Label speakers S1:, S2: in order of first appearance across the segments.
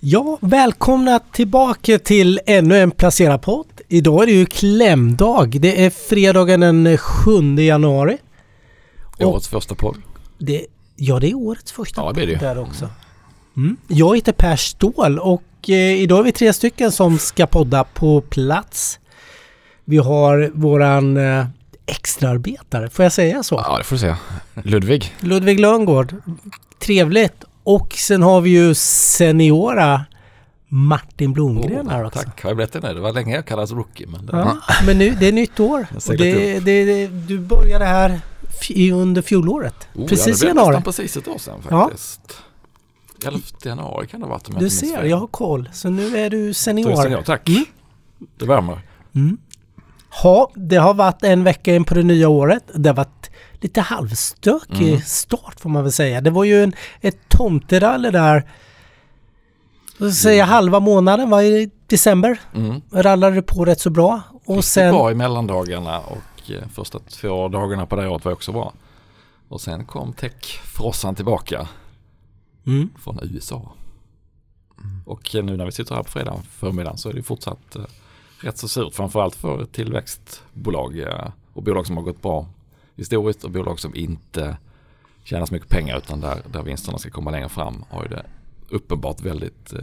S1: Ja, välkomna tillbaka till ännu en Placera-podd. Idag är det ju klämdag. Det är fredagen den 7 januari.
S2: Årets första podd.
S1: Det, ja, det är årets första
S2: Ja, det är det ju.
S1: där också. Mm. Jag heter Per Ståhl och eh, idag är vi tre stycken som ska podda på plats. Vi har våran eh, extraarbetare, får jag säga så?
S2: Ja, det får du säga. Ludvig.
S1: Ludvig Löngård. Trevligt. Och sen har vi ju seniora Martin Blomgren här också.
S2: Tack, har jag blivit det? Det var länge jag kallades rookie. Men det,
S1: Ja, men nu, det är nytt år. Det, det, du började här under fjolåret.
S2: Oh,
S1: precis
S2: ja,
S1: i
S2: det blev
S1: januari.
S2: nästan precis ett år sedan
S1: Ja.
S2: faktiskt. 11 januari kan det ha varit om jag
S1: Du ser, jag har koll. Så nu är du senior.
S2: Ja, tack.
S1: Mm.
S2: Det värmer.
S1: Mm. Ja, det har varit en vecka in på det nya året. Det har varit lite halvstökig
S2: Mm.
S1: start får man väl säga. Det var ju en, ett tomteralle där. Så säga halva månaden var i december.
S2: Mm.
S1: Rallade på rätt så bra. Och
S2: Riktigt
S1: sen...
S2: bra i mellandagarna och eh, första två dagarna på det året var också bra. Och sen kom techfrossan tillbaka
S1: Mm.
S2: från USA. Och eh, nu när vi sitter här på fredag förmiddagen så är det fortsatt eh, rätt så surt. Framförallt för tillväxtbolag eh, och bolag som har gått bra historiskt och bolag som inte tjänar så mycket pengar utan där, där vinsterna ska komma längre fram har ju det uppenbart väldigt eh,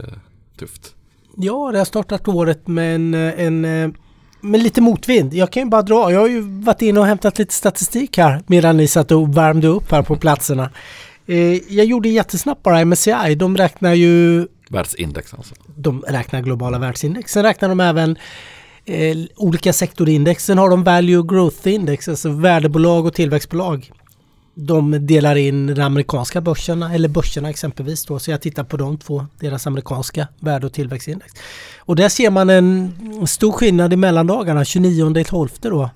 S2: tufft.
S1: Ja, det har startat året med en, en eh, med lite motvind. Jag kan ju bara dra. Jag har ju varit inne och hämtat lite statistik här medan ni satt och värmde upp här på platserna. Eh, Jag gjorde jättesnabbt bara MSCI. De räknar ju
S2: Världsindex alltså.
S1: de räknar globala världsindex. Sen räknar de även eh, olika sektorindex. Sen har de Value Growth Index, alltså värdebolag och tillväxtbolag. De delar in de amerikanska börserna, eller börserna exempelvis då. Så jag tittar på de två, deras amerikanska värde och tillväxtindex. Och där ser man en stor skillnad i mellandagarna, 29 12 då.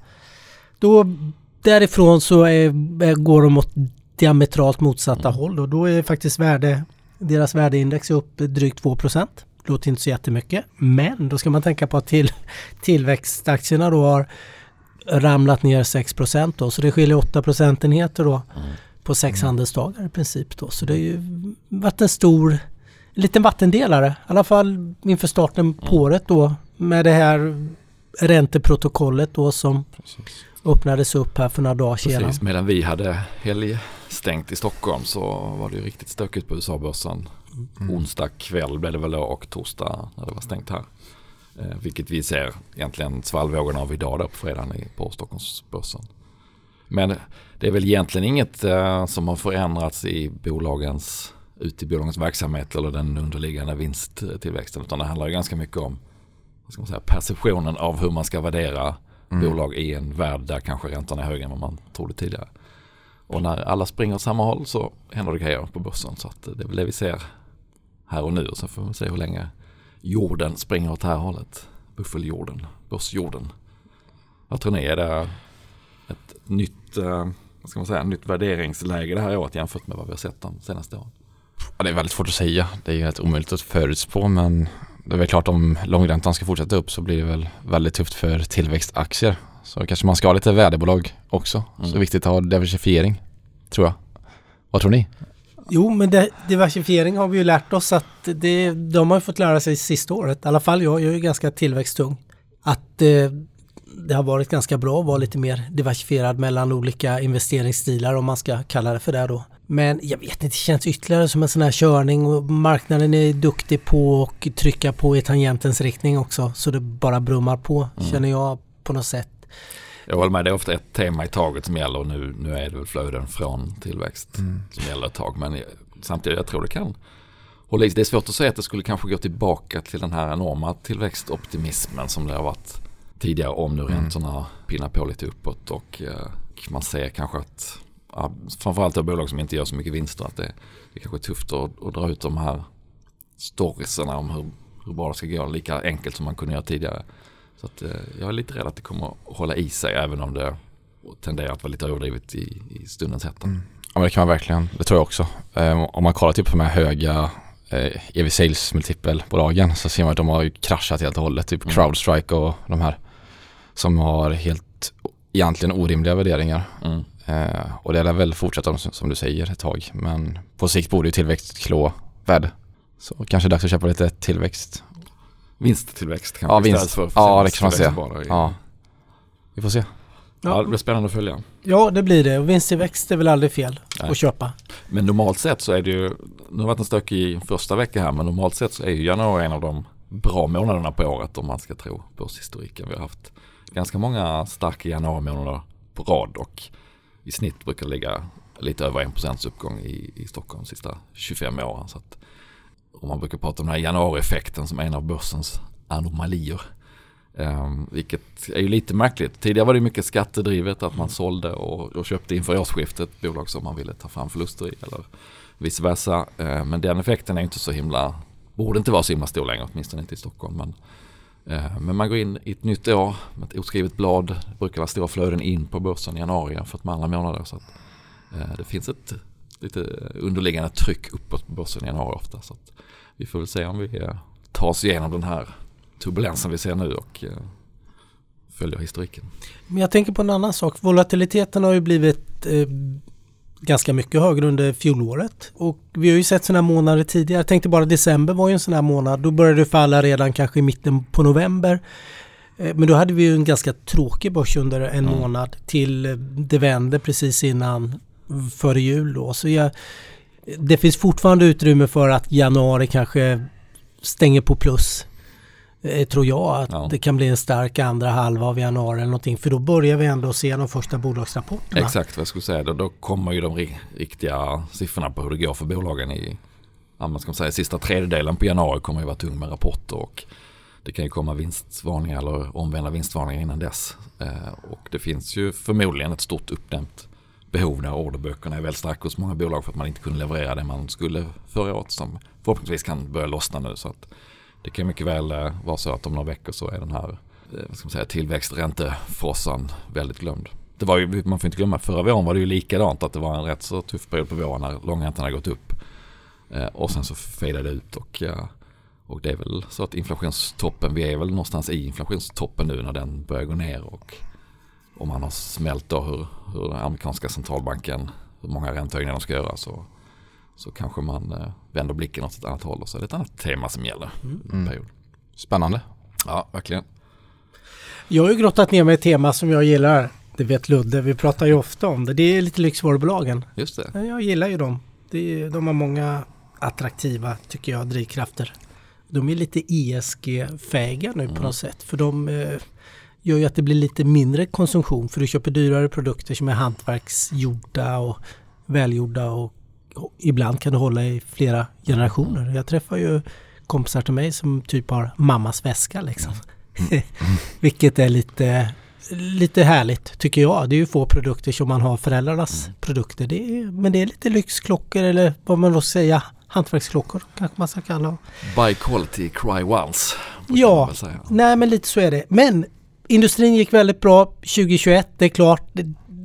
S1: Då därifrån så är, går de åt diametralt motsatta håll och då är faktiskt värde deras värdeindex är upp drygt 2 Låter inte så jättemycket. Men då ska man tänka på att till, tillväxtaktierna då har ramlat ner 6 då. Så det skiljer 8 procentenheter då på sex handelsdagar i princip då. Så det har ju varit en stor en liten vattendelare. I alla fall inför starten på året då med det här ränteprotokollet då som öppnades upp här för några dagar sedan.
S2: Precis, medan vi hade helgstängt i Stockholm så var det ju riktigt stökigt på USA-börsen. Onsdag kväll blev det väl då och torsdag när det var stängt här. Eh, vilket vi ser egentligen svallvågen av idag då på fredagen på Stockholmsbörsen. Men det är väl egentligen inget eh, som har förändrats i bolagens, ute i bolagens verksamhet eller den underliggande vinsttillväxten. Utan det handlar ju ganska mycket om vad ska man säga, perceptionen av hur man ska värdera bolag i en värld där kanske räntorna är högre än vad man trodde tidigare. Och när alla springer åt samma håll så händer det grejer på börsen. Så att det är väl det vi ser här och nu. Och sen får vi se hur länge jorden springer åt det här hållet. Buffeljorden, börsjorden. Vad tror ni? Är det ett nytt, eh, vad ska man säga, nytt värderingsläge det här året jämfört med vad vi har sett de senaste åren?
S3: Ja, det är väldigt svårt att säga. Det är ju helt omöjligt att förutspå men det är väl klart om långräntan ska fortsätta upp så blir det väl väldigt tufft för tillväxtaktier. Så kanske man ska ha lite värdebolag också. Så
S2: Mm.
S3: det är viktigt att ha diversifiering, tror jag. Vad tror ni?
S1: Jo, men det, diversifiering har vi ju lärt oss att det, de har ju fått lära sig sista året. I alla fall jag, jag är ju ganska tillväxttung. Att eh, det har varit ganska bra att vara lite mer diversifierad mellan olika investeringsstilar om man ska kalla det för det då. Men jag vet inte, det känns ytterligare som en sån här körning och marknaden är duktig på att trycka på i tangentens riktning också. Så det bara brummar på, känner jag på något sätt.
S2: Jag håller med, det är ofta ett tema i taget som gäller och nu, nu är det väl flöden från tillväxt som gäller ett tag. Men samtidigt, jag tror det kan hålla i. Det är svårt att säga att det skulle kanske gå tillbaka till den här enorma tillväxtoptimismen som det har varit tidigare om nu räntorna pinnar på lite uppåt och eh, man ser kanske att ja, framförallt då bolag som inte gör så mycket vinster att det, det kanske är tufft att, att dra ut de här storiesarna om hur, hur bra det ska gå lika enkelt som man kunde göra tidigare. Så att, eh, jag är lite rädd att det kommer att hålla i sig även om det tenderar att vara lite överdrivet i, i stundens hetta.
S3: Ja men det kan man verkligen, det tror jag också. Eh, om man kollar typ på de här höga eh, EV Sales multipelbolagen så ser man att de har kraschat helt och hållet. Typ
S2: Mm.
S3: Crowdstrike och de här som har helt egentligen orimliga värderingar.
S2: Mm.
S3: Eh, och det lär väl fortsätta som, som du säger ett tag. Men på sikt borde ju tillväxt klå värde. Så kanske dags att köpa lite tillväxt.
S2: Vinsttillväxt kanske
S3: Ja, vinst.
S2: istället för
S3: Ja, det kan man säga.
S2: i-
S3: Ja. Vi får se.
S2: Ja, det blir spännande att följa.
S1: Ja, det blir det. Och vinsttillväxt är väl aldrig fel
S2: Nej.
S1: att köpa.
S2: Men normalt sett så är det ju, nu har det varit en stökig första vecka här, men normalt sett så är ju januari en av de bra månaderna på året om man ska tro börshistoriken. Vi har haft ganska många starka januarimånader på rad och i snitt brukar det ligga lite över 1% uppgång i, i Stockholm de sista 25 åren. Så att, och man brukar prata om den här januarieffekten som en av börsens anomalier. Um, vilket är ju lite märkligt. Tidigare var det mycket skattedrivet att man sålde och, och köpte inför årsskiftet bolag som man ville ta fram förluster i eller vice versa. Uh, men den effekten är inte så himla, borde inte vara så himla stor längre, åtminstone inte i Stockholm. Men, uh, men man går in i ett nytt år med ett oskrivet blad. Det brukar vara stora flöden in på börsen i januari jämfört med andra månader. Så att, uh, det finns ett lite underliggande tryck uppåt på börsen i januari ofta. Så vi får väl se om vi uh, tar oss igenom den här turbulensen vi ser nu och eh, följer historiken.
S1: Men jag tänker på en annan sak. Volatiliteten har ju blivit eh, ganska mycket högre under fjolåret. Och vi har ju sett sådana månader tidigare. Jag tänkte bara december var ju en sån här månad. Då började det falla redan kanske i mitten på november. Eh, Men då hade vi ju en ganska tråkig börs under en
S2: Mm.
S1: månad till eh, det vände precis innan före jul då. Så jag, det finns fortfarande utrymme för att januari kanske stänger på plus. Eh, tror jag att
S2: Ja.
S1: det kan bli en stark andra halva av januari eller någonting. För då börjar vi ändå se de första bolagsrapporterna.
S2: Exakt vad jag skulle säga. Då, då kommer ju de ri- riktiga siffrorna på hur det går för bolagen i ja, man ska säga, sista tredjedelen på januari kommer ju vara tung med rapporter och det kan ju komma vinstvarningar eller omvända vinstvarningar innan dess. Eh, och det finns ju förmodligen ett stort uppdämt behov när orderböckerna är väldigt starka hos många bolag för att man inte kunde leverera det man skulle förra året som förhoppningsvis kan börja lossna nu. Så att det kan mycket väl eh, vara så att om några veckor så är den här eh, vad ska man säga, tillväxträntefrossan väldigt glömd. Det var ju, man får inte glömma, förra våren var det ju likadant att det var en rätt så tuff period på våren när långräntan hade gått upp. Eh, och sen så fejdade det ut och, och det är väl så att inflationstoppen, vi är väl någonstans i inflationstoppen nu när den börjar gå ner och om man har smält då hur, hur den amerikanska centralbanken, hur många räntehöjningar de ska göra så, så kanske man eh, vänder blicken åt ett annat håll och så är det ett annat tema som gäller.
S3: Mm.
S2: Period.
S3: Spännande.
S2: Ja, verkligen.
S1: Jag har ju grottat ner mig i ett tema som jag gillar. Det vet Ludde, vi pratar ju ofta om det. Det är lite lyxvarubolagen.
S2: Just det.
S1: Jag gillar ju dem. Är, de har många attraktiva, tycker jag, drivkrafter. De är lite ESG-fähiga nu på
S2: Mm.
S1: något sätt. För de eh, gör ju att det blir lite mindre konsumtion. För du köper dyrare produkter som är hantverksgjorda och välgjorda. Och, och ibland kan det hålla i flera generationer. Jag träffar ju kompisar till mig som typ har mammas väska liksom. Vilket är lite, lite härligt tycker jag. Det är ju få produkter som man har föräldrarnas
S2: Mm.
S1: produkter. Det är, men det är lite lyxklockor eller vad man då säga hantverksklockor kanske man ska kalla dem.
S2: Buy quality, cry once.
S1: Ja. Nej men lite så är det. Men industrin gick väldigt bra 2021. Det är klart,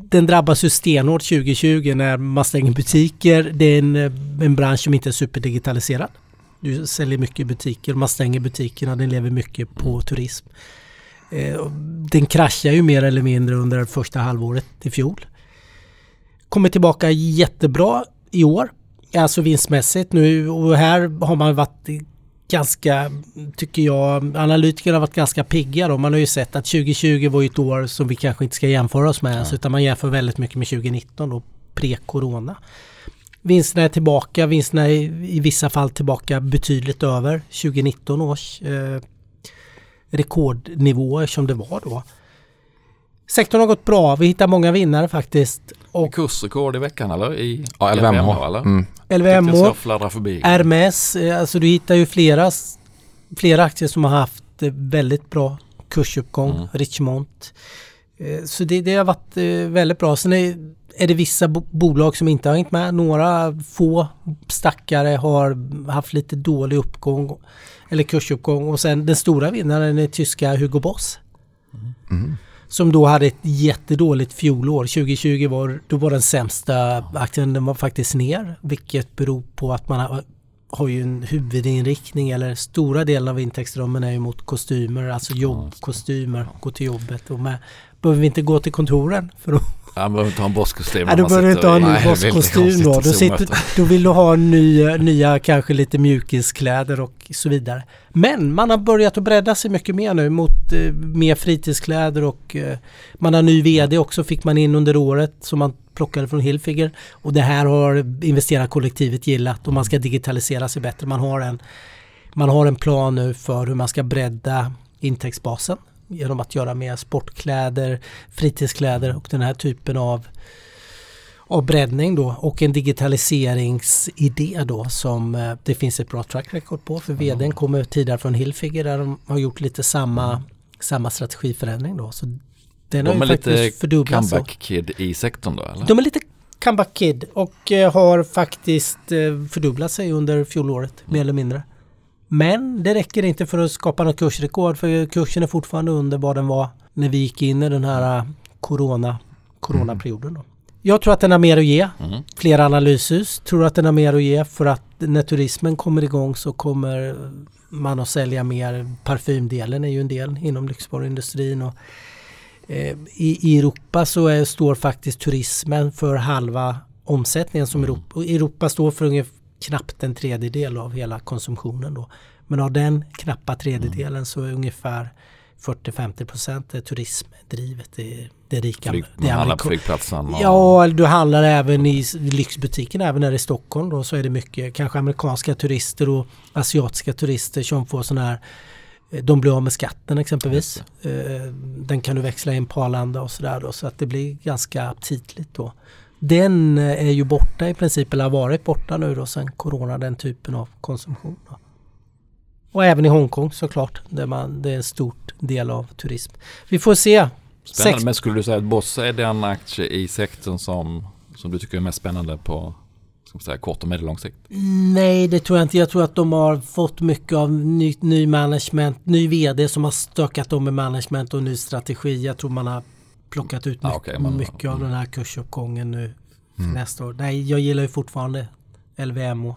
S1: den drabbas ju stenhårt 2020 när man stänger butiker. Det är en, en bransch som inte är superdigitaliserad. Du säljer mycket i butiker, man stänger butikerna, den lever mycket på turism. Eh, Den kraschar ju mer eller mindre under första halvåret i fjol. Kommer tillbaka jättebra i år. Alltså vinstmässigt nu och här har man varit ganska, tycker jag, analytikerna har varit ganska pigga då. Man har ju sett att 2020 var ju ett år som vi kanske inte ska jämföra oss med ens utan man jämför väldigt mycket med 2019 då, pre-corona. Vinsterna är tillbaka, vinsterna är i vissa fall tillbaka betydligt över 2019 års eh, rekordnivåer som det var då. Sektorn har gått bra, vi hittar många vinnare faktiskt. Och
S2: Kursrekord i veckan eller? I
S3: Ja, LVMH.
S2: eller?
S3: Mm.
S1: LVMH,
S2: förbi.
S1: RMS, eh, alltså du hittar ju flera, flera aktier som har haft eh, väldigt bra kursuppgång.
S2: Mm.
S1: Richmont. Eh, Så det, det har varit väldigt bra. Sen är, är det vissa bo bolag som inte har hängt med. Några få stackare har haft lite dålig uppgång eller kursuppgång och sen den stora vinnaren är tyska Hugo Boss.
S3: Mm.
S1: Som då hade ett jättedåligt fjolår. 2020 var, då var den sämsta aktien, den var faktiskt ner. Vilket beror på att man har, har ju en huvudinriktning eller stora delen av intäktsramen är ju mot kostymer, alltså jobbkostymer, gå till jobbet. Och med, behöver vi inte gå till kontoren för att
S2: Han behöver inte ha en bosskostym.
S1: Nej, då behöver du inte ha en ny bosskostym då. Då, sitter, då vill du ha nya, nya, kanske lite mjukiskläder och så vidare. Men man har börjat att bredda sig mycket mer nu mot eh, mer fritidskläder och eh, man har ny VD också fick man in under året som man plockade från Hilfiger. Och det här har investerarkollektivet gillat och man ska digitalisera sig bättre. Man har en, man har en plan nu för hur man ska bredda intäktsbasen genom att göra mer sportkläder, fritidskläder och den här typen av av breddning då och en digitaliseringsidé då som eh, det finns ett bra track record på för vdn kommer tidigare från Hilfiger där de har gjort lite samma, samma strategiförändring då. Så den
S2: De är lite
S1: fördubblats.
S2: comeback kid i sektorn då eller?
S1: De är lite comeback kid och eh, har faktiskt eh, fördubblat sig under fjolåret mer eller mindre. Men det räcker inte för att skapa något kursrekord för kursen är fortfarande under vad den var när vi gick in i den här eh, corona, coronaperioden. Då. Jag tror att den har mer att ge.
S2: Mm.
S1: Flera analyshus tror att den har mer att ge för att när turismen kommer igång så kommer man att sälja mer. Parfymdelen är ju en del inom lyxvaruindustrin. Och, eh, i, I Europa så är, står faktiskt turismen för halva omsättningen som Europa, och Europa står för ungefär knappt en tredjedel av hela konsumtionen då. Men av den knappa tredjedelen så är ungefär 40-50 procent är turismdrivet. Det det rika.
S2: Flyg,
S1: det
S2: man handlar på flygplatsen. och-
S1: Ja, du handlar även i lyxbutiken även här i Stockholm då så är det mycket kanske amerikanska turister och asiatiska turister som får sådana här de blir av med skatten exempelvis. Eh, Den kan du växla in på Arlanda och sådär då så att det blir ganska aptitligt då. Den eh, är ju borta i princip eller har varit borta nu då sen corona den typen av konsumtion. Då. Och även i Hongkong såklart där man, det är en stort del av turism. Vi får se.
S2: Spännande.
S1: Sex-
S2: Men skulle du säga att Boss är den aktie i sektorn som, som du tycker är mest spännande på säga, kort och medellång sikt?
S1: Nej, det tror jag inte. Jag tror att de har fått mycket av ny, ny management, ny VD som har stökat om i management och ny strategi. Jag tror man har plockat ut
S2: Ah,
S1: mycket,
S2: okej, man-
S1: mycket av den här kursuppgången nu
S3: Mm.
S1: nästa år. Nej, jag gillar ju fortfarande LVMH.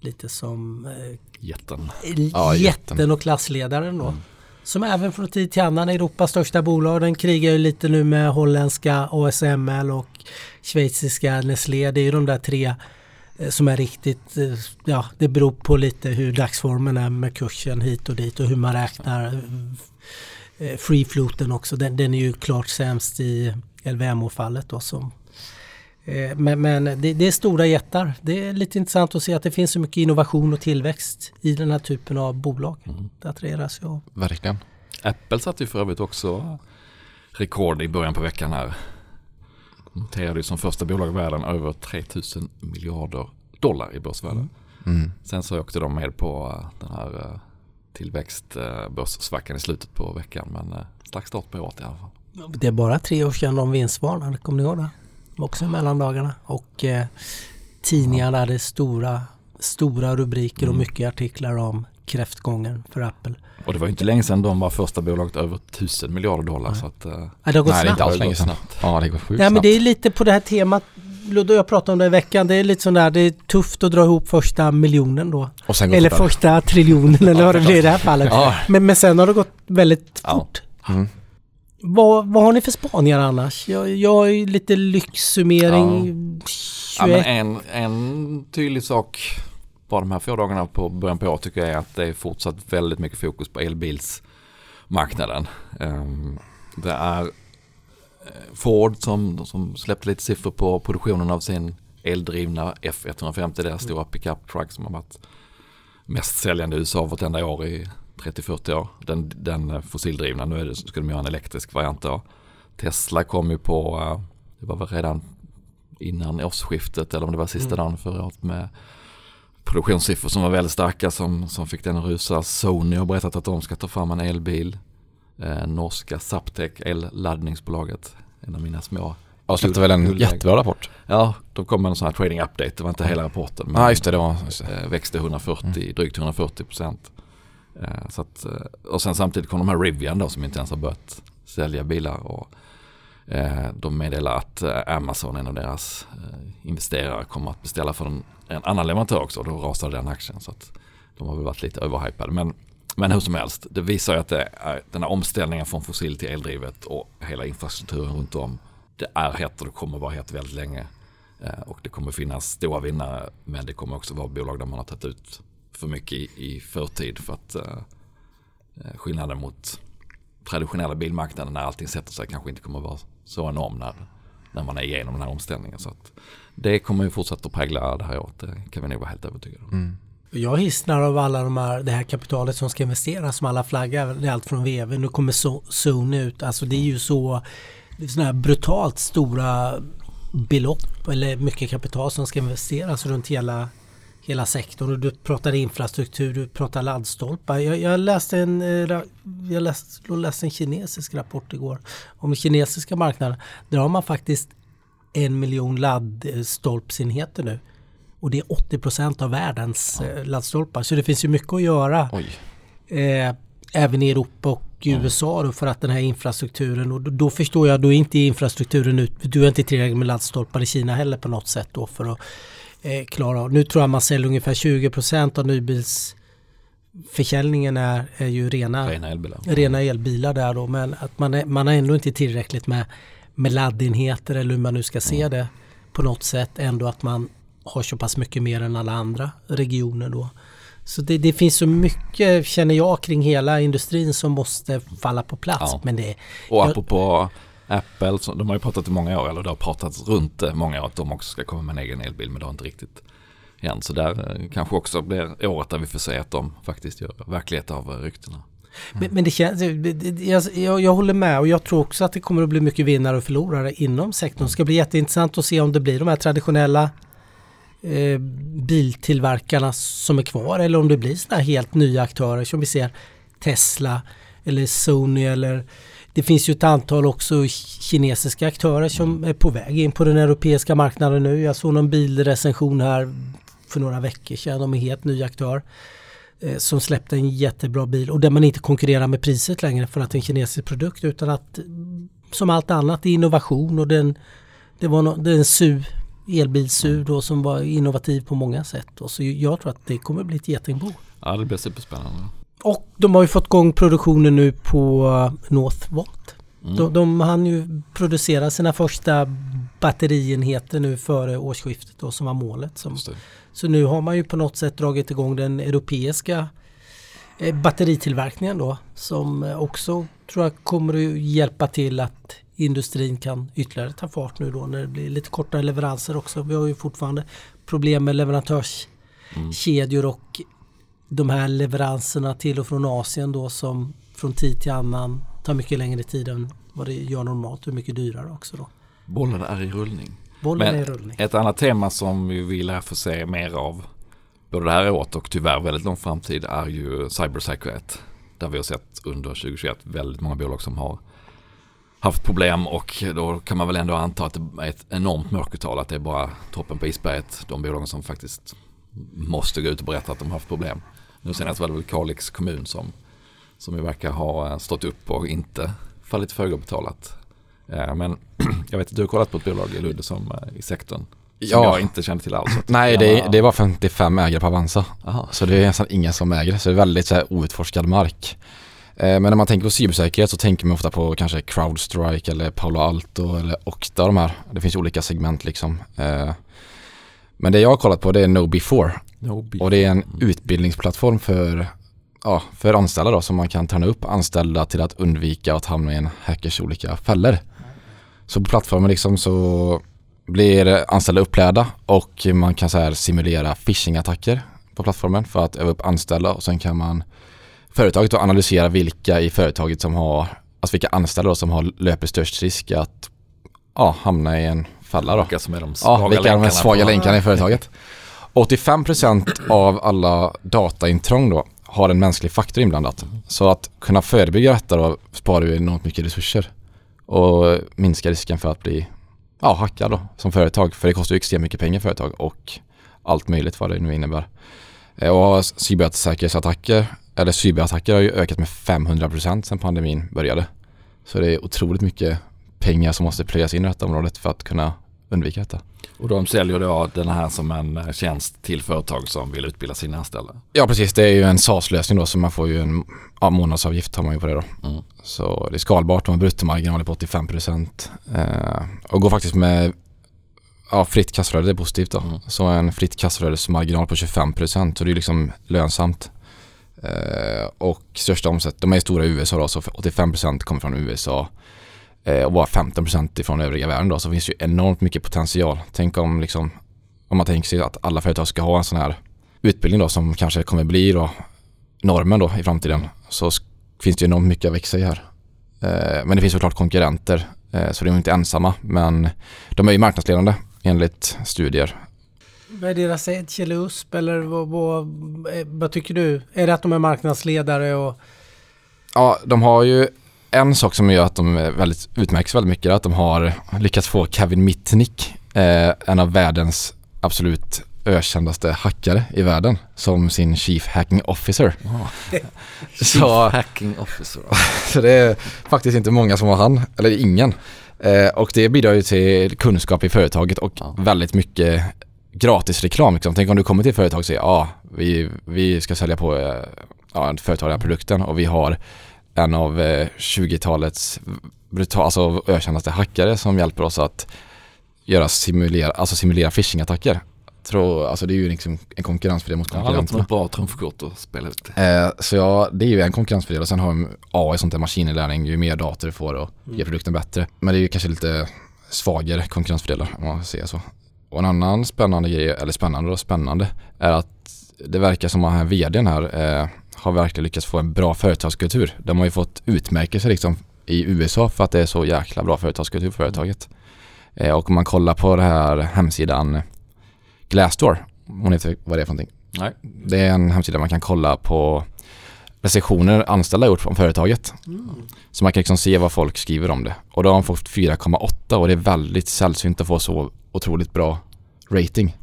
S1: Lite som eh,
S2: Jätten.
S3: Ja,
S1: jätten. och klassledaren då. Som även från tid till annan Europas största bolag. Den krigar ju lite nu med holländska ASML och schweiziska Nestlé. Det är ju de där tre eh, som är riktigt, eh, ja det beror på lite hur dagsformen är med kursen hit och dit och hur man räknar eh, free floaten också. Den, den är ju klart sämst i LVMH-fallet då som eh, men, men det, det är stora jättar. Det är lite intressant att se att det finns så mycket innovation och tillväxt i den här typen av bolag.
S2: Mm.
S1: Det attraheras jag.
S3: Verkligen.
S2: Apple satte ju för övrigt också rekord i början på veckan här. Noterade ju som första bolag i världen över 3000 miljarder dollar i börsvärde.
S3: Mm.
S2: Sen så åkte de med på den här eh, tillväxtbörssvackan i slutet på veckan. Men eh, stark start på året i alla fall.
S1: Det är bara tre år sedan de vinstvarnade, kommer ni ihåg det? Också i mellandagarna. Och eh, tidningarna hade stora, stora rubriker och
S2: Mm.
S1: mycket artiklar om kräftgången för Apple.
S2: Och det var ju inte länge sedan de var första bolaget över 1000 miljarder dollar.
S1: Nej.
S2: Så att, eh,
S1: Ja, det har gått
S3: Nej,
S1: snabbt.
S3: inte alls
S2: Det har
S3: länge
S2: gått snabbt.
S3: Ja, det går sjukt
S1: Nej men det är lite på det här temat Ludde och jag pratade om det i veckan. Det är lite sån där, det är tufft att dra ihop första miljonen då. Eller
S3: fortare.
S1: första triljonen eller vad det blir i det här fallet.
S3: Ja.
S1: Men, men sen har det gått väldigt
S2: Ja.
S1: fort.
S3: Mm.
S1: Vad, vad har ni för spaningar annars? Jag, jag är ju lite lyxsummering.
S2: Ja,
S1: 21.
S2: men en, en tydlig sak bara de här få dagarna på början på året tycker jag är att det är fortsatt väldigt mycket fokus på elbilsmarknaden. Ehm, det är Ford som, som släppte lite siffror på produktionen av sin eldrivna F150, deras stora pickup truck som har varit mest säljande i USA vartenda år i 30-40 år. Den, den eh, fossildrivna, nu det, ska de göra en elektrisk variant då. Tesla kom ju på, eh, det var väl redan innan årsskiftet eller om det var sista
S1: Mm.
S2: dagen förra året med produktionssiffror som var väldigt starka som, som fick den att rusa. Sony har berättat att de ska ta fram en elbil. Eh, norska Zaptec, elladdningsbolaget, en av mina små.
S3: Ja, släppte väl en jättebra rapport.
S2: Ja, de kom med en sån här trading update, det var inte hela rapporten.
S3: Ja, just det. det var, det.
S2: eh, växte 140,
S3: Mm.
S2: drygt 140 procent. Eh, så att, eh, och sen samtidigt kom de här Rivian då som inte ens har börjat sälja bilar. Och, de meddelar att Amazon, en av deras investerare, kommer att beställa för en, annan leverantör också. Då rasade den aktien. Så att de har väl varit lite överhypade. Men, men hur som helst, det visar ju att det är, den här omställningen från fossil till eldrivet och hela infrastrukturen runt om det är hett och det kommer vara hett väldigt länge. Eh, och det kommer finnas stora vinnare men det kommer också vara bolag där man har tagit ut för mycket i, i förtid för att eh, eh, skillnaden mot traditionella bilmarknaden när allting sätter sig kanske inte kommer vara så enorm när, när man är igenom den här omställningen. Så att det kommer ju fortsätta att prägla det här året, det kan vi nog vara helt övertygade om. Mm.
S1: Jag hissnar av alla de här, det här kapitalet som ska investeras som alla flaggar. Det är allt från VV, nu kommer Sony ut. Alltså det är ju så sådana här brutalt stora belopp eller mycket kapital som ska investeras runt hela, hela sektorn. du pratar infrastruktur, du pratar laddstolpar. Jag, jag läste en, eh, jag läste, läste en kinesisk rapport igår om den kinesiska marknaden. Där har man faktiskt en miljon laddstolpsenheter nu. Och det är 80 procent av världens ja. Eh, laddstolpar. Så det finns ju mycket att göra. Eh, även i Europa och USA då för att den här infrastrukturen och då, då förstår jag, då är inte infrastrukturen ut, du är inte tillräckligt med laddstolpar i Kina heller på något sätt då för att eh, klara av. Nu tror jag man säljer ungefär 20 procent av nybilsförsäljningen är, är ju rena,
S2: rena, elbilar.
S1: rena elbilar där då men att man, är, man har ändå inte tillräckligt med, med laddenheter eller hur man nu ska se mm. det på något sätt ändå att man har så pass mycket mer än alla andra regioner då. Så det, det, finns så mycket, känner jag, kring hela industrin som måste falla på plats. Ja. Men det,
S2: och apropå jag, Apple, så, de har ju pratat i många år, eller det har pratats runt många år att de också ska komma med en egen elbil, men det har inte riktigt hänt. Så där eh, kanske också blir året där vi får se att de faktiskt gör verklighet av eh, ryktena.
S1: Mm. Men, men, det känns, jag, jag, jag, håller med och jag tror också att det kommer att bli mycket vinnare och förlorare inom sektorn. Det ska bli jätteintressant att se om det blir de här traditionella eh, biltillverkarna som är kvar eller om det blir sådana helt nya aktörer som vi ser Tesla eller Sony eller det finns ju ett antal också kinesiska aktörer som är på väg in på den europeiska marknaden nu. Jag såg någon bilrecension här för några veckor sedan om en helt ny aktör eh, som släppte en jättebra bil och där man inte konkurrerar med priset längre för att det är en kinesisk produkt utan att som allt annat innovation och den, det var no, det är en SUV elbilsur då som var innovativ på många sätt. Och så jag tror att det kommer bli ett getingbo.
S2: Ja, det blir superspännande.
S1: Och de har ju fått igång produktionen nu på Northvolt. Mm. De, de hann ju producera sina första batterienheter nu före årsskiftet då, som var målet. Som, så nu har man ju på något sätt dragit igång den europeiska eh, batteritillverkningen då som också tror jag kommer att hjälpa till att industrin kan ytterligare ta fart nu då när det blir lite kortare leveranser också. Vi har ju fortfarande problem med leverantörskedjor mm. och de här leveranserna till och från Asien då som från tid till annan tar mycket längre tid än vad det gör normalt och mycket dyrare också då.
S2: Bollen är i rullning.
S1: Bollen Men är i rullning.
S2: Ett annat tema som vi vill få se mer av både det här året och tyvärr väldigt lång framtid är ju cybersäkerhet. Där vi har sett under 2021 väldigt många bolag som har haft problem och då kan man väl ändå anta att det är ett enormt mörkertal. Att det är bara toppen på isberget. De bolagen som faktiskt måste gå ut och berätta att de har haft problem. Nu senast var det väl Kalix kommun som, som ju verkar ha eh, stått upp och inte fallit föga betalat. Eh, men jag vet att du har kollat på ett bolag i Ludde som eh, i sektorn. Som ja. jag inte kände till alls.
S3: Nej, det, det var 55 ägare på Avanza. Aha. Så det är nästan ingen som äger. Så det är väldigt så här, outforskad mark. Eh, men när man tänker på cybersäkerhet så tänker man ofta på kanske Crowdstrike eller Palo Alto eller Okta de här. Det finns olika segment liksom. Eh, men det jag har kollat på det är KnowBe4. No och det är en utbildningsplattform för, ja, för anställda då som man kan träna upp anställda till att undvika att hamna i en hackers olika fällor. Så på plattformen liksom så blir anställda upplärda och man kan så här simulera phishing-attacker på plattformen för att öva upp anställda och sen kan man företaget och analysera vilka i företaget som har, alltså vilka anställda som har, löper störst risk att ja, hamna i en fälla då.
S2: Vilka som är de svaga
S3: ja, vilka är de svaga länkarna i företaget. 85% av alla dataintrång då har en mänsklig faktor inblandat. Så att kunna förebygga detta då sparar ju enormt mycket resurser och minskar risken för att bli ja, hackad då som företag. För det kostar ju extremt mycket pengar företag och allt möjligt vad det nu innebär. Eh, och cybersäkerhetsattacker eller cyberattacker har ju ökat med 500% sedan pandemin började. Så det är otroligt mycket pengar som måste plöjas in i detta området för att kunna undvika detta.
S2: Och de säljer då den här som en eh, tjänst till företag som vill utbilda sina anställda?
S3: Ja precis, det är ju en SaaS-lösning då så man får ju en ja, månadsavgift har man ju på det då. Mm. Så det är skalbart, de har bruttomarginaler på 85% eh, och går faktiskt med ja, fritt kassaflöde, det är positivt då. Mm. Så en fritt kassaflödesmarginal på 25% så det är liksom lönsamt. Eh, och största omsättning, de är stora i USA då så 85% kommer från USA eh, och bara 15% ifrån övriga världen då så finns det ju enormt mycket potential. Tänk om liksom om man tänker sig att alla företag ska ha en sån här utbildning då som kanske kommer bli då normen då i framtiden så finns det ju enormt mycket att växa i här. Eh, men det finns såklart konkurrenter så de är inte ensamma men de är ju marknadsledande enligt studier.
S1: Vad är deras edge eller USP eller vad, vad, eh, vad, tycker du? Är det att de är marknadsledare? Och...
S3: Ja, de har ju en sak som gör att de är väldigt, utmärks väldigt mycket är att de har lyckats få Kevin Mitnick, eh, en av världens absolut ökändaste hackare i världen som sin Chief Hacking Officer. Oh.
S2: så, Hacking Officer.
S3: så det är faktiskt inte många som har han, eller ingen. Eh, och det bidrar ju till kunskap i företaget och ja. väldigt mycket gratis reklam. Liksom. Tänk om du kommer till ett företag och säger ja, ah, vi, vi ska sälja på eh, ja, ett företag den här produkten och vi har en av eh, 20-talets brutal, alltså ökändaste hackare som hjälper oss att göra simulera, alltså simulera phishing-attacker tror, alltså det är ju liksom en konkurrensfördel mot konkurrenterna.
S2: Ja, ett bra trumfkort att spela ut.
S3: Eh, så ja, det är ju en konkurrensfördel och sen har AI, sånt där maskininlärning, ju mer data du får och mm. ger produkten bättre. Men det är ju kanske lite svagare konkurrensfördelar om man säger så. Och en annan spännande grej, eller spännande och spännande, är att det verkar som att den här vdn här eh, har verkligen lyckats få en bra företagskultur. De har ju fått utmärkelse liksom i USA för att det är så jäkla bra företagskultur för företaget. Eh, och om man kollar på den här hemsidan Glassdoor. Hon vet vad det är för någonting.
S2: Nej.
S3: Det är en hemsida man kan kolla på recensioner anställda gjort från företaget. Mm. Så man kan liksom se vad folk skriver om det. Och då har de fått 4,8 och det är väldigt sällsynt att få så otroligt bra rating.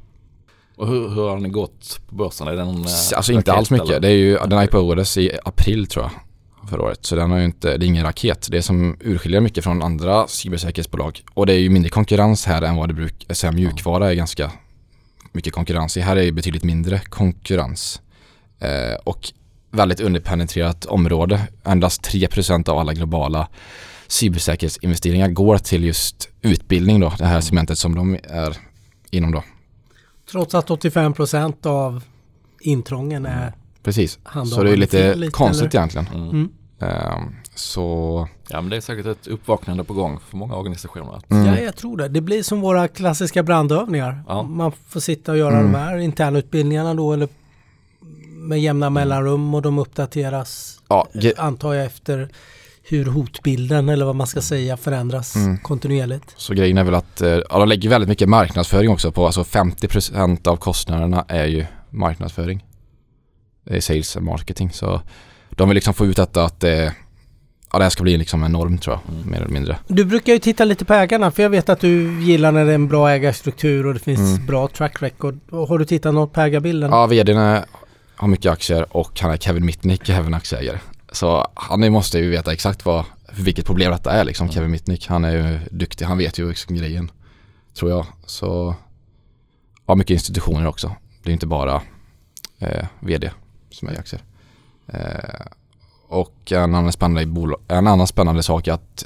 S2: Och hur, hur har den gått på börsen? Är den,
S3: eh, alltså inte alls mycket. Eller? Det är ju, den IPOades i april tror jag förra året. Så den har ju inte, det är ingen raket. Det är som urskiljer mycket från andra cybersäkerhetsbolag. Och det är ju mindre konkurrens här än vad det brukar, säga mjukvara är ganska mycket konkurrens i. Här är det betydligt mindre konkurrens. Eh, och väldigt underpenetrerat område. Endast 3% av alla globala cybersäkerhetsinvesteringar går till just utbildning då, det här segmentet som de är inom då.
S1: Trots att 85% av intrången är
S3: Precis, så det är lite konstigt eller? egentligen. Mm. Mm. Um, så...
S2: Ja men det är säkert ett uppvaknande på gång för många organisationer.
S1: Mm. Ja jag tror det. Det blir som våra klassiska brandövningar. Ja. Man får sitta och göra mm. de här internutbildningarna då eller med jämna mm. mellanrum och de uppdateras ja, antar jag efter hur hotbilden eller vad man ska säga förändras mm. kontinuerligt.
S3: Så grejen är väl att eh, ja, de lägger väldigt mycket marknadsföring också på, alltså 50% av kostnaderna är ju marknadsföring. Det är sales och marketing så de vill liksom få ut detta att det, ja, det här ska bli liksom en norm tror jag, mm. mer eller mindre.
S1: Du brukar ju titta lite på ägarna för jag vet att du gillar när det är en bra ägarstruktur och det finns mm. bra track record. Har du tittat något på ägarbilden?
S3: Ja, vdn är, har mycket aktier och han är Kevin Mitnick är även aktieägare. Så han måste ju veta exakt vad, vilket problem detta är liksom. Kevin Mitnick. Han är ju duktig, han vet ju liksom grejen, tror jag. Så, ja, mycket institutioner också. Det är inte bara eh, vd som är i aktier. Eh, och en annan, spännande en annan spännande sak är att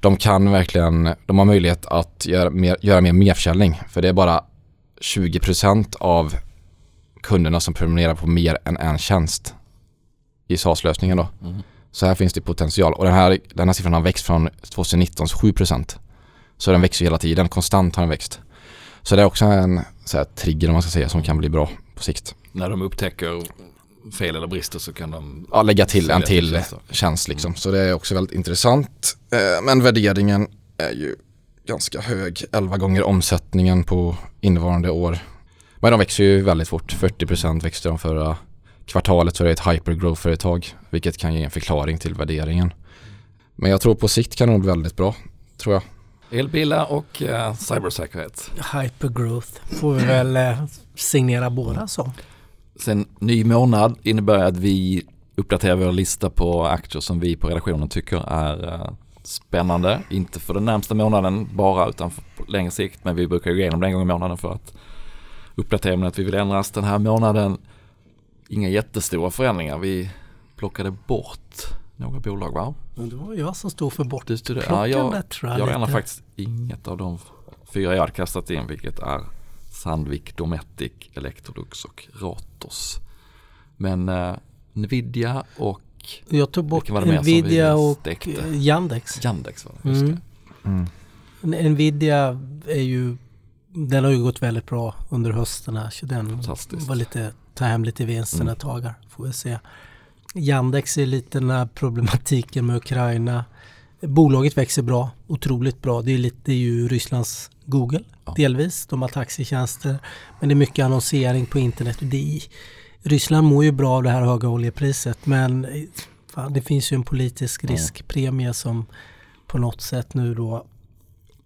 S3: de kan verkligen, de har möjlighet att göra mer, göra mer merförsäljning. För det är bara 20% av kunderna som prenumererar på mer än en tjänst i SaaS-lösningen då. Mm. Så här finns det potential och den här, den här siffran har växt från 2019s 7%. Så den växer hela tiden, konstant har den växt. Så det är också en så här, trigger om man ska säga som kan bli bra på sikt.
S2: När de upptäcker fel eller brister så kan de
S3: ja, lägga till en till tjänst liksom. Så det är också väldigt intressant. Eh, men värderingen är ju ganska hög. 11 gånger omsättningen på innevarande år. Men de växer ju väldigt fort. 40% växte de förra kvartalet så det är ett hypergrowth-företag. Vilket kan ge en förklaring till värderingen. Men jag tror på sikt kan det bli väldigt bra. Tror jag.
S2: Elbilar och uh, cybersäkerhet.
S1: Hypergrowth får vi väl uh, signera båda så.
S2: Sen ny månad innebär att vi uppdaterar vår lista på aktier som vi på redaktionen tycker är uh, spännande. Inte för den närmsta månaden bara utan för på längre sikt. Men vi brukar gå igenom det en gång i månaden för att uppdatera med att vi vill ändras den här månaden. Inga jättestora förändringar. Vi plockade bort några bolag va?
S1: Men det var jag som stod för bort.
S2: Du stod
S1: Klockan
S2: ja, jag,
S1: tror jag
S2: jag ändrar
S1: lite.
S2: faktiskt inget av de fyra jag hade kastat in vilket är Sandvik, Dometic, Electrolux och Ratos. Men eh, Nvidia och
S1: Jag tog bort Nvidia
S2: vi
S1: och Yandex.
S2: Yandex var det, just
S1: Mm.
S2: det.
S3: Mm.
S1: Nvidia är ju Den har ju gått väldigt bra under hösten här. Så den
S2: Fantastiskt.
S1: var lite Ta hem lite vinsten
S2: Mm.
S1: ett tag här. Får vi se. Yandex är lite den här problematiken med Ukraina. Bolaget växer bra. Otroligt bra. Det är, lite, det är ju Rysslands Google
S2: Ja.
S1: delvis. De har taxitjänster. Men det är mycket annonsering på internet. Och det Ryssland mår ju bra av det här höga oljepriset. Men fan, det finns ju en politisk riskpremie som på något sätt nu då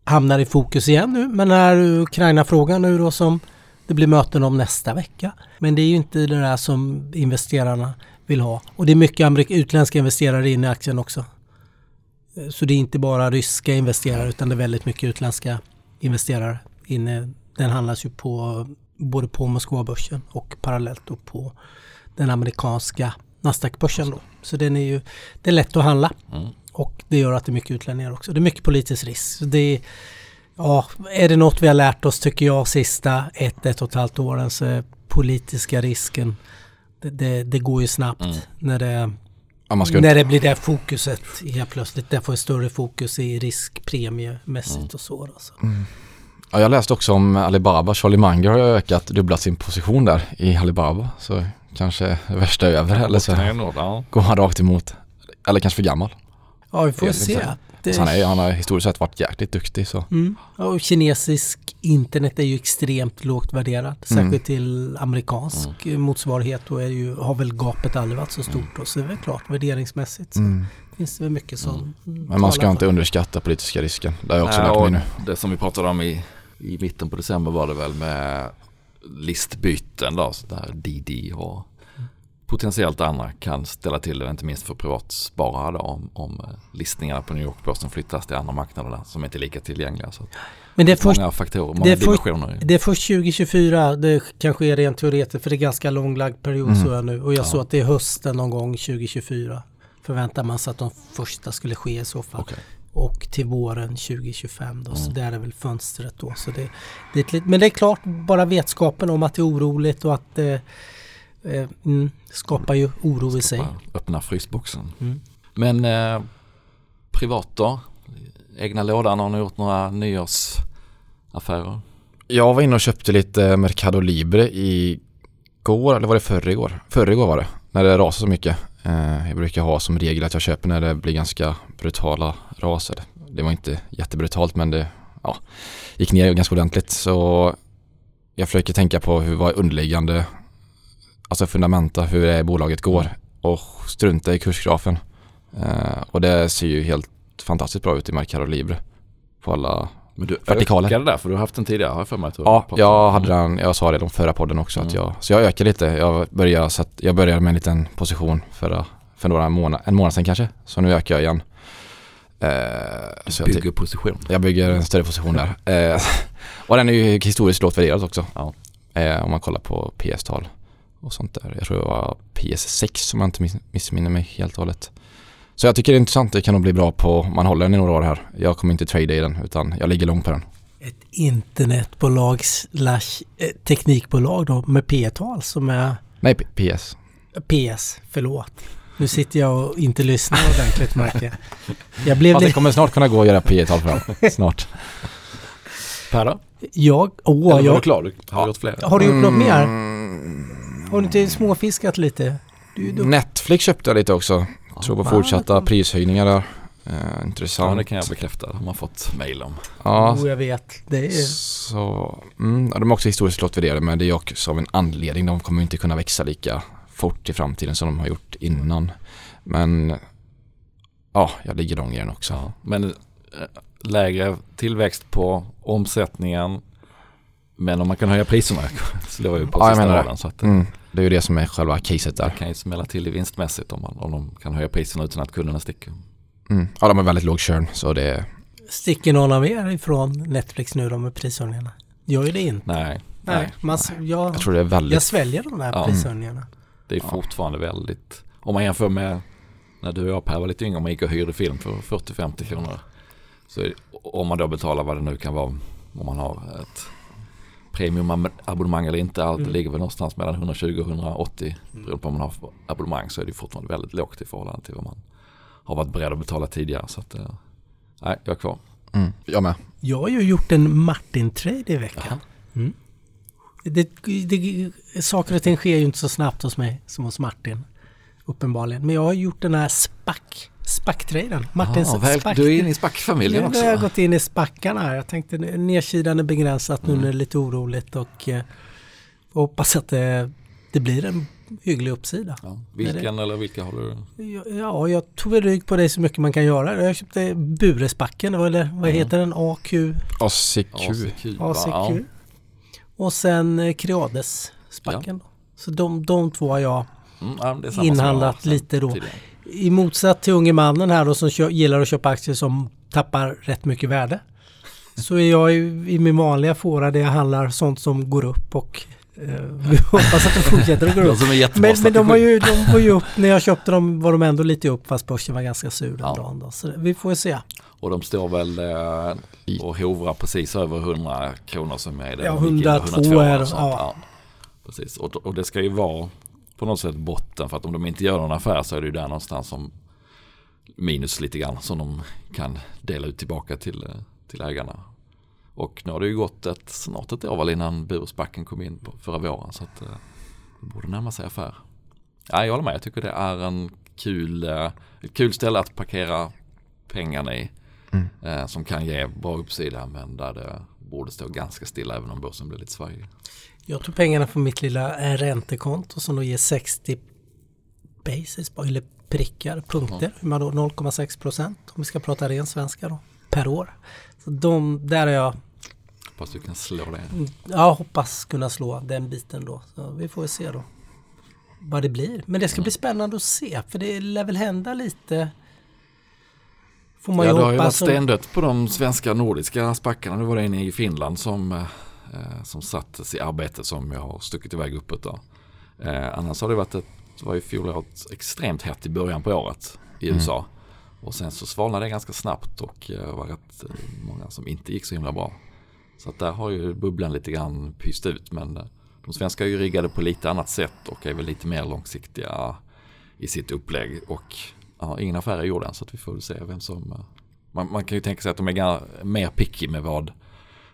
S1: hamnar i fokus igen nu. Men är Ukraina-frågan nu då som det blir möten om nästa vecka. Men det är ju inte det där som investerarna vill ha. Och det är mycket utländska investerare in i aktien också. Eh, Så det är inte bara ryska investerare utan det är väldigt mycket utländska investerare inne. Den handlas ju på både på Moskvabörsen och parallellt då på den amerikanska Nasdaq-börsen då. Så den är ju, det är lätt att handla.
S2: Mm.
S1: Och det gör att det är mycket utlänningar också. Det är mycket politisk risk. Så Det är, ja, är det något vi har lärt oss tycker jag sista ett, ett och ett halvt åren så är politiska risken det, det, det går ju snabbt
S2: Mm.
S1: när, det,
S3: Ja,
S1: när
S3: inte,
S1: det blir det fokuset helt plötsligt. Det får större fokus i riskpremiemässigt
S2: Mm.
S1: och så. Då, så.
S3: ja, jag läste också om Alibaba. Charlie Munger har ökat, dubblat sin position där i Alibaba. Så kanske det värsta är över eller så går han rakt emot. Eller kanske för gammal.
S1: Ja, vi får se.
S3: Så han, är, han har historiskt sett varit jäkligt duktig så.
S1: Mm. Och kinesisk internet är ju extremt lågt värderad.
S3: Mm.
S1: Särskilt till amerikansk motsvarighet. Då är ju, har väl gapet aldrig varit så stort. Och så är det väl klart värderingsmässigt så
S3: Mm.
S1: finns det väl mycket som mm,
S3: Men man ska inte underskatta politiska risken. Det har jag också
S2: Nej,
S3: lärt mig nu.
S2: Det som vi pratade om i, i mitten på december var det väl med listbyten då, så där DD och potentiellt andra kan ställa till det, inte minst för privatsparare då, om, om eh, listningarna på New York-börsen flyttas till andra marknader där, som inte är lika tillgängliga. Så
S1: Men det är, först,
S2: många faktorer,
S1: det
S2: många
S1: är först-
S2: dimensioner.
S1: det är först 2024 det kanske är rent teoretiskt för det är ganska långlagd period
S3: Mm.
S1: så jag nu. Och jag
S2: Ja.
S1: såg att det är hösten någon gång 2024. Förväntar man sig att de första skulle ske i så fall.
S2: Okej.
S1: Och till våren 2025 då. Så
S2: Mm.
S1: där är väl fönstret då. Så det, det är ett men det är klart bara vetskapen om att det är oroligt och att det eh, mm, skapar ju oro i sig.
S2: Öppna frysboxen.
S1: Mm.
S2: Men eh, privat då? Egna lådan, har ni gjort några nyårsaffärer?
S3: Jag var inne och köpte lite Mercado Libre igår, eller var det förrgår? Förrgår var det, när det rasade så mycket. Eh, jag brukar ha som regel att jag köper när det blir ganska brutala raser. Det var inte jättebrutalt men det ja, gick ner ganska ordentligt. Så jag försöker tänka på hur vad är underliggande, alltså fundamenta, hur det bolaget går och strunta i kursgrafen. Eh, och det ser ju helt fantastiskt bra ut i Mercado Libre på alla
S2: Men du
S3: Vertikaler.
S2: ökade där för du har haft den tidigare har jag för mig. att du
S3: Ja, jag hade den, jag sa det i de förra podden också att
S2: Mm.
S3: jag, så jag ökar lite. Jag börjar, så att jag började med en liten position för, för några månader, en månad sedan kanske. Så nu ökar jag igen. Eh, jag,
S2: Bygger position.
S3: jag bygger en större position där. Eh, och den är ju historiskt lågt värderad också.
S2: Ja.
S3: Eh, om man kollar på PS-tal och sånt där. Jag tror det var PS6 om jag inte miss, missminner mig helt och hållet. Så jag tycker det är intressant. Det kan nog bli bra på, man håller den i några år här. Jag kommer inte trada i den utan jag ligger långt på den.
S1: Ett internetbolag slash eh, teknikbolag då med P-tal som är
S3: Nej, PS.
S1: PS, förlåt. Nu sitter jag och inte lyssnar ordentligt märker jag. Jag blev
S3: Fast det kommer snart kunna gå att göra P-tal fram. Snart.
S2: Per då?
S1: Jag... Åh,
S2: Eller var du
S1: jag...
S2: klar? Du har gjort fler?
S1: Har du gjort något mer? Har du inte småfiskat lite? Du, är duktig.
S3: Netflix köpte jag lite också. Tror på fortsatta prishöjningar där. Eh,
S2: Ja,
S3: intressant.
S2: det kan jag bekräfta. De har fått mail om.
S3: Ja,
S1: Oh, jag vet. Det är...
S3: så, mm, ja, de är också historiskt lågt värderade men det är också av en anledning. De kommer inte kunna växa lika fort i framtiden som de har gjort innan. Men ja, jag ligger långt i den också.
S2: Ja. Men eh, lägre tillväxt på omsättningen. Men om man kan höja priserna slår ju på
S3: Ja, jag
S2: sista raden. Så att
S3: Mm, det är ju det som är själva caset
S2: det
S3: där.
S2: kan ju smälla till i vinstmässigt om, man, om de kan höja priserna utan att kunderna sticker.
S3: Mm. Ja, de har väldigt låg churn så det
S1: Sticker någon av er ifrån Netflix nu då med prishöjningarna? Gör ju det inte.
S2: Nej,
S1: Nej, man, jag,
S3: Jag tror det är väldigt
S1: jag sväljer de där
S2: Ja.
S1: prishöjningarna.
S2: det är fortfarande väldigt, om man jämför med när du och jag Per var lite yngre, om man gick och hyrde film för 40-50 kronor. Så det, om man då betalar vad det nu kan vara, om man har ett premiumabonnemang eller inte, allt
S1: Mm.
S2: ligger väl någonstans mellan 120 och 180 beroende på om man har abonnemang så är det fortfarande väldigt lågt i förhållande till vad man har varit beredd att betala tidigare. Så att, eh, nej, jag är kvar.
S3: Mm. Jag med.
S1: Jag har ju gjort en Martin-trade i veckan. Mm. Det, det, saker och ting sker ju inte så snabbt hos mig som hos Martin. Uppenbarligen. Men jag har gjort den här SPAC. SPAC-traden. Martins
S2: Ah, väl,
S1: SPAC.
S2: du är inne i SPAC-familjen
S1: Nu
S2: också.
S1: har jag gått in i spackarna här. Jag tänkte nedsidan är begränsat nu när det är lite oroligt och eh, hoppas att det, det blir en hygglig uppsida.
S2: Ja. Vilken eller vilka har du?
S1: Ja, Ja, jag tog väl rygg på det så mycket man kan göra. Jag köpte Buresbacken, eller vad
S2: Mm.
S1: heter den? AQ,
S3: ACQ.
S2: ACQ. Ja.
S1: Och sen eh, Creades-spacken. då. Så de, de två har jag
S2: Mm, ja,
S1: inhandlat lite då.
S2: tidigare.
S1: I motsats till unge mannen här då som kö- gillar att köpa aktier som tappar rätt mycket värde. Så är jag i, i min vanliga fåra där jag handlar sånt som går upp och eh, vi hoppas att det fortsätter att gå
S2: Det
S1: upp. Men, men de, var ju, de var ju upp, när jag köpte dem var de ändå lite upp fast börsen var ganska sur den
S2: Ja.
S1: dagen. Då. Så vi får se.
S2: Och de står väl eh, och hovrar precis över 100 kronor som är det.
S1: Ja,
S2: Vilket
S1: 102
S2: 102
S1: är-
S2: och sånt.
S1: ja.
S2: Precis, och, och det ska ju vara på något sätt botten för att om de inte gör någon affär så är det ju där någonstans som minus lite grann som de kan dela ut tillbaka till, eh, till ägarna. Och nu har det ju gått ett, snart ett år väl innan Bursbacken kom in på förra våren så att eh, det borde närma sig affär. Ja, jag håller med, jag tycker det är en kul, eh, ett kul ställe att parkera pengarna i.
S3: Mm.
S2: Eh, som kan ge bra uppsida men där det borde stå ganska stilla även om börsen blir lite svajig.
S1: Jag tog pengarna från mitt lilla eh, räntekonto som då ger 60 basis, eller prickar, punkter. Då 0,6 procent om vi ska prata ren svenska då, per år. Så de, där har jag,
S2: Hoppas du kan slå det.
S1: jag hoppas kunna slå den biten då. Så vi får se då vad det blir. Men det ska bli spännande att se för det lär väl hända lite. Får man
S2: Ja,
S1: ju
S2: det har ju varit stendött på de svenska nordiska spackarna. Nu var det en i Finland som, eh, som sattes i arbete som jag har stuckit iväg uppåt. Då. Eh, annars har det varit ett, det var ju fjolåret extremt hett i början på året i
S3: Mm.
S2: USA. Och sen så svalnade det ganska snabbt och eh, var rätt eh, många som inte gick så himla bra. Så att där har ju bubblan lite grann pyst ut men eh, de svenska är ju riggade på lite annat sätt och är väl lite mer långsiktiga i sitt upplägg. Och ja, ingen affär är gjord än så att vi får väl se vem som... eh, Man, man kan ju tänka sig att de är mer picky med vad,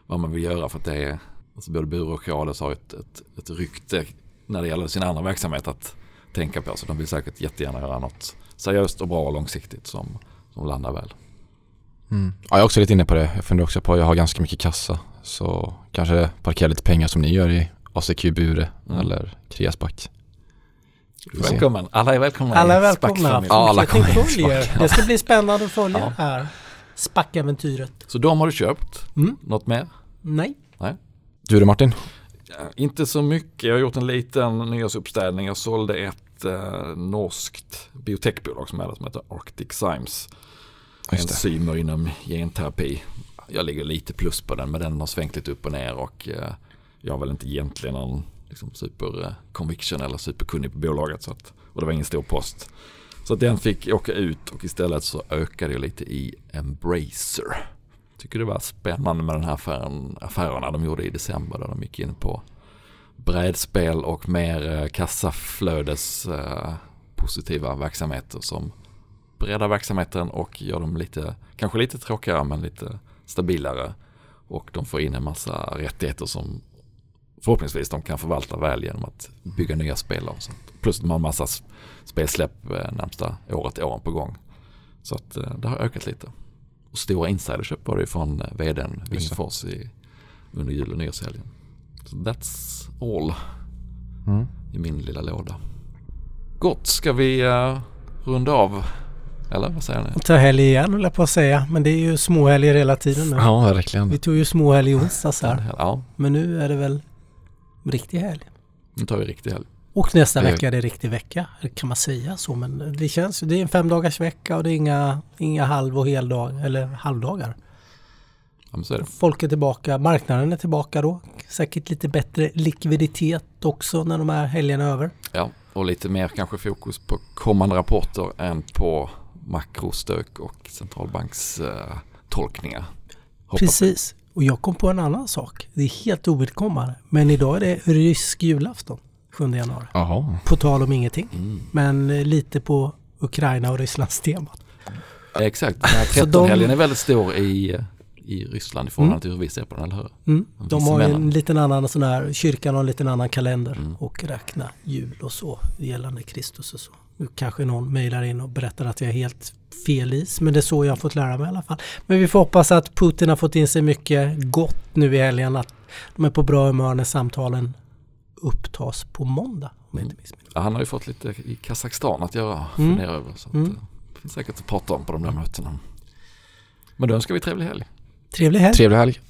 S2: vad man vill göra för att det är... Alltså både Bure och Creades har ett, ett, ett rykte när det gäller sin andra verksamhet att tänka på. Så de vill säkert jättegärna göra något seriöst och bra och långsiktigt som, som landar väl.
S3: Mm. Ja, jag är också lite inne på det. Jag funderar också på att jag har ganska mycket kassa. Så kanske parkera lite pengar som ni gör i ACQ Bure
S2: Mm.
S3: eller Kreasback.
S2: Välkommen. Alla är välkomna
S1: Alla är välkomna.
S3: Ja, alla kommer
S1: följer. Det ska bli spännande att följa
S2: Ja.
S1: här spackäventyret.
S2: Så de har du köpt.
S1: Mm.
S2: Något mer?
S1: Nej.
S3: Du då Martin?
S2: Inte så mycket. Jag har gjort en liten nyårsuppställning. Jag sålde ett eh, norskt biotechbolag som är det som heter Arctic Symes. Enzymer inom genterapi. Jag ligger lite plus på den men den har svängt lite upp och ner och eh, jag har väl inte egentligen någon liksom, super eh, conviction eller superkunnig på bolaget. Så att, och det var ingen stor post. Så att den fick åka ut och istället så ökade jag lite i Embracer. Tycker det var spännande med den här affären, affärerna de gjorde i december där de gick in på brädspel och mer eh, kassaflödes-positiva eh, verksamheter som breddar verksamheten och gör dem lite, kanske lite tråkigare men lite stabilare. Och de får in en massa rättigheter som förhoppningsvis de kan förvalta väl genom att bygga nya spel och sånt. Plus de har en massa spelsläpp eh, närmsta året, åren på gång. Så att det har ökat lite. Och stora insiderköp var det från eh, vdn. Wingfors i, under jul och nyårshelgen. Så that's all
S3: Mm.
S2: i min lilla låda. Gott, ska vi uh, runda av? Eller vad säger ni?
S1: Ta helg igen höll jag på att säga. Men det är ju småhelger hela tiden nu.
S3: Ja, verkligen.
S1: Vi tog ju småhelg i onsdags här.
S2: Ja,
S1: Men nu är det väl riktig helg.
S2: nu tar vi riktig helg.
S1: Och nästa vecka är det riktig vecka. Kan man säga så? Men det känns det är en fem dagars vecka och det är inga, inga halv och heldag eller halvdagar.
S2: Ja.
S1: Folk är tillbaka, marknaden är tillbaka då. Säkert lite bättre likviditet också när de här helgerna är över.
S2: Ja, och lite mer kanske fokus på kommande rapporter än på makrostök och centralbankstolkningar. Eh, tolkningar. Hoppas.
S1: Precis. Och jag kom på en annan sak. Det är helt ovidkommande. Men idag är det rysk julafton 7 januari.
S3: Jaha.
S1: På tal om ingenting.
S2: Mm.
S1: Men eh, lite på Ukraina och Rysslands tema.
S2: Exakt, den här
S1: Så de-
S2: 13-helgen är väldigt stor i, i Ryssland i förhållande till hur vi ser på den, eller hur?
S1: Mm.
S2: De
S1: har en liten annan sån här, kyrkan har en liten annan kalender
S2: Mm.
S1: och räkna jul och så gällande Kristus och så. Nu kanske någon mejlar in och berättar att jag är helt fel is men det är så jag har fått lära mig i alla fall. Men vi får hoppas att Putin har fått in sig mycket gott nu i helgen att de är på bra humör när samtalen upptas på måndag. Om mig.
S2: Ja, han har ju fått lite i Kazakstan att göra,
S1: Mm.
S2: fundera över. Så
S1: Mm.
S2: eh, det finns säkert att prata om på de där mötena. Men då önskar vi trevlig helg.
S1: Trevlig helg!
S3: Trevlig helg.